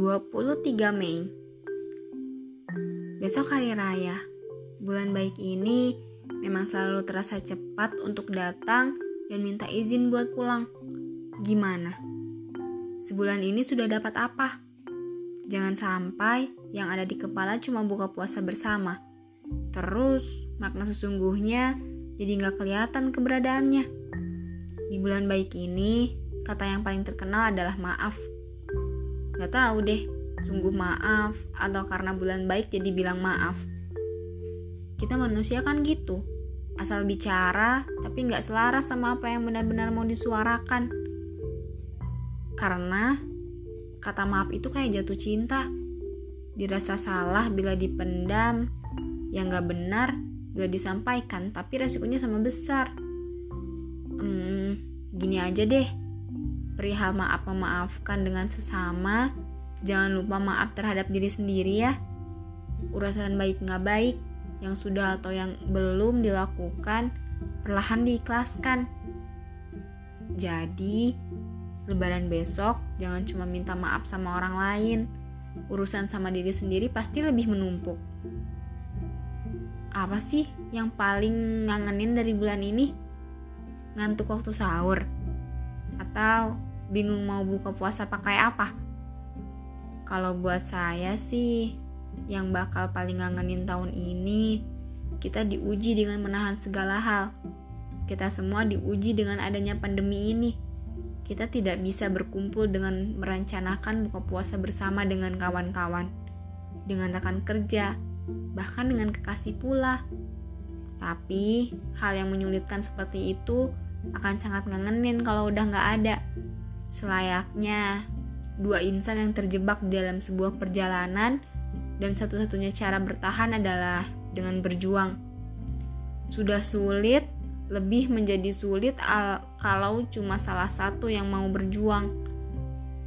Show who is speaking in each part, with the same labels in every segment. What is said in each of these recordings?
Speaker 1: 23 Mei Besok hari raya Bulan baik ini memang selalu terasa cepat untuk datang dan minta izin buat pulang Gimana? Sebulan ini sudah dapat apa? Jangan sampai yang ada di kepala cuma buka puasa bersama. Terus makna sesungguhnya jadi nggak kelihatan keberadaannya. Di bulan baik ini, kata yang paling terkenal adalah maaf. Gak tahu deh, sungguh maaf atau karena bulan baik jadi bilang maaf. Kita manusia kan gitu, asal bicara tapi nggak selaras sama apa yang benar-benar mau disuarakan. Karena kata maaf itu kayak jatuh cinta. Dirasa salah bila dipendam, yang nggak benar gak disampaikan, tapi resikonya sama besar. Hmm, gini aja deh, perihal maaf memaafkan dengan sesama, jangan lupa maaf terhadap diri sendiri ya. Urusan baik nggak baik, yang sudah atau yang belum dilakukan, perlahan diikhlaskan. Jadi, lebaran besok jangan cuma minta maaf sama orang lain. Urusan sama diri sendiri pasti lebih menumpuk apa sih yang paling ngangenin dari bulan ini? Ngantuk waktu sahur? Atau bingung mau buka puasa pakai apa? Kalau buat saya sih, yang bakal paling ngangenin tahun ini, kita diuji dengan menahan segala hal. Kita semua diuji dengan adanya pandemi ini. Kita tidak bisa berkumpul dengan merencanakan buka puasa bersama dengan kawan-kawan, dengan rekan kerja, bahkan dengan kekasih pula. Tapi hal yang menyulitkan seperti itu akan sangat ngangenin kalau udah nggak ada. Selayaknya dua insan yang terjebak di dalam sebuah perjalanan dan satu-satunya cara bertahan adalah dengan berjuang. Sudah sulit, lebih menjadi sulit kalau cuma salah satu yang mau berjuang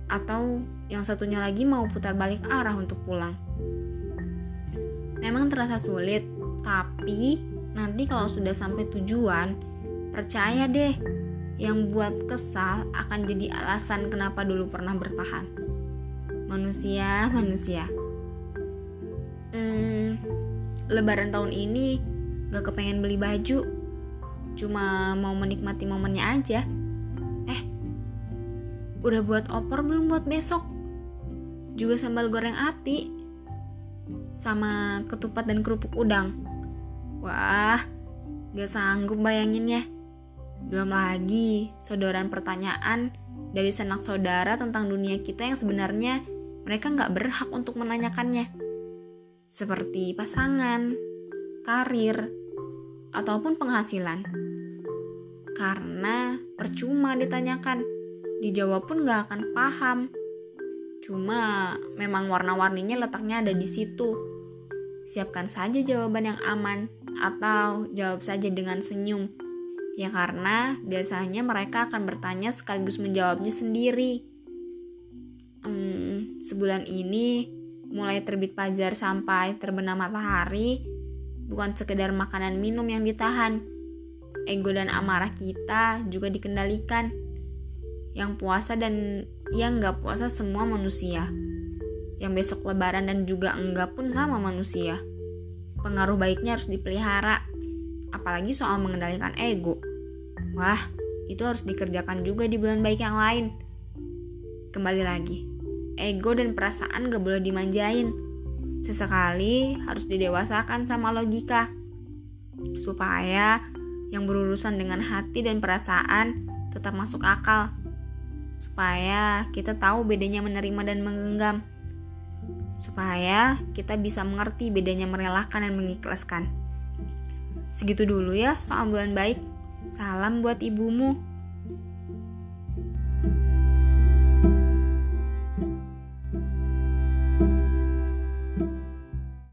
Speaker 1: atau yang satunya lagi mau putar balik arah untuk pulang. Memang terasa sulit, tapi nanti kalau sudah sampai tujuan, percaya deh, yang buat kesal akan jadi alasan kenapa dulu pernah bertahan. Manusia, manusia. Hmm, lebaran tahun ini gak kepengen beli baju, cuma mau menikmati momennya aja. Eh, udah buat opor belum buat besok? Juga sambal goreng ati sama ketupat dan kerupuk udang. Wah, gak sanggup bayanginnya. Belum lagi saudaraan pertanyaan dari sanak saudara tentang dunia kita yang sebenarnya mereka nggak berhak untuk menanyakannya. Seperti pasangan, karir, ataupun penghasilan. Karena percuma ditanyakan, dijawab pun nggak akan paham Cuma memang warna-warninya letaknya ada di situ. Siapkan saja jawaban yang aman atau jawab saja dengan senyum. Ya karena biasanya mereka akan bertanya sekaligus menjawabnya sendiri. Hmm, sebulan ini mulai terbit fajar sampai terbenam matahari bukan sekedar makanan minum yang ditahan. Ego dan amarah kita juga dikendalikan yang puasa dan yang nggak puasa semua manusia. Yang besok lebaran dan juga enggak pun sama manusia. Pengaruh baiknya harus dipelihara, apalagi soal mengendalikan ego. Wah, itu harus dikerjakan juga di bulan baik yang lain. Kembali lagi, ego dan perasaan gak boleh dimanjain. Sesekali harus didewasakan sama logika, supaya yang berurusan dengan hati dan perasaan tetap masuk akal supaya kita tahu bedanya menerima dan menggenggam, supaya kita bisa mengerti bedanya merelakan dan mengikhlaskan. Segitu dulu ya soal bulan baik. Salam buat ibumu.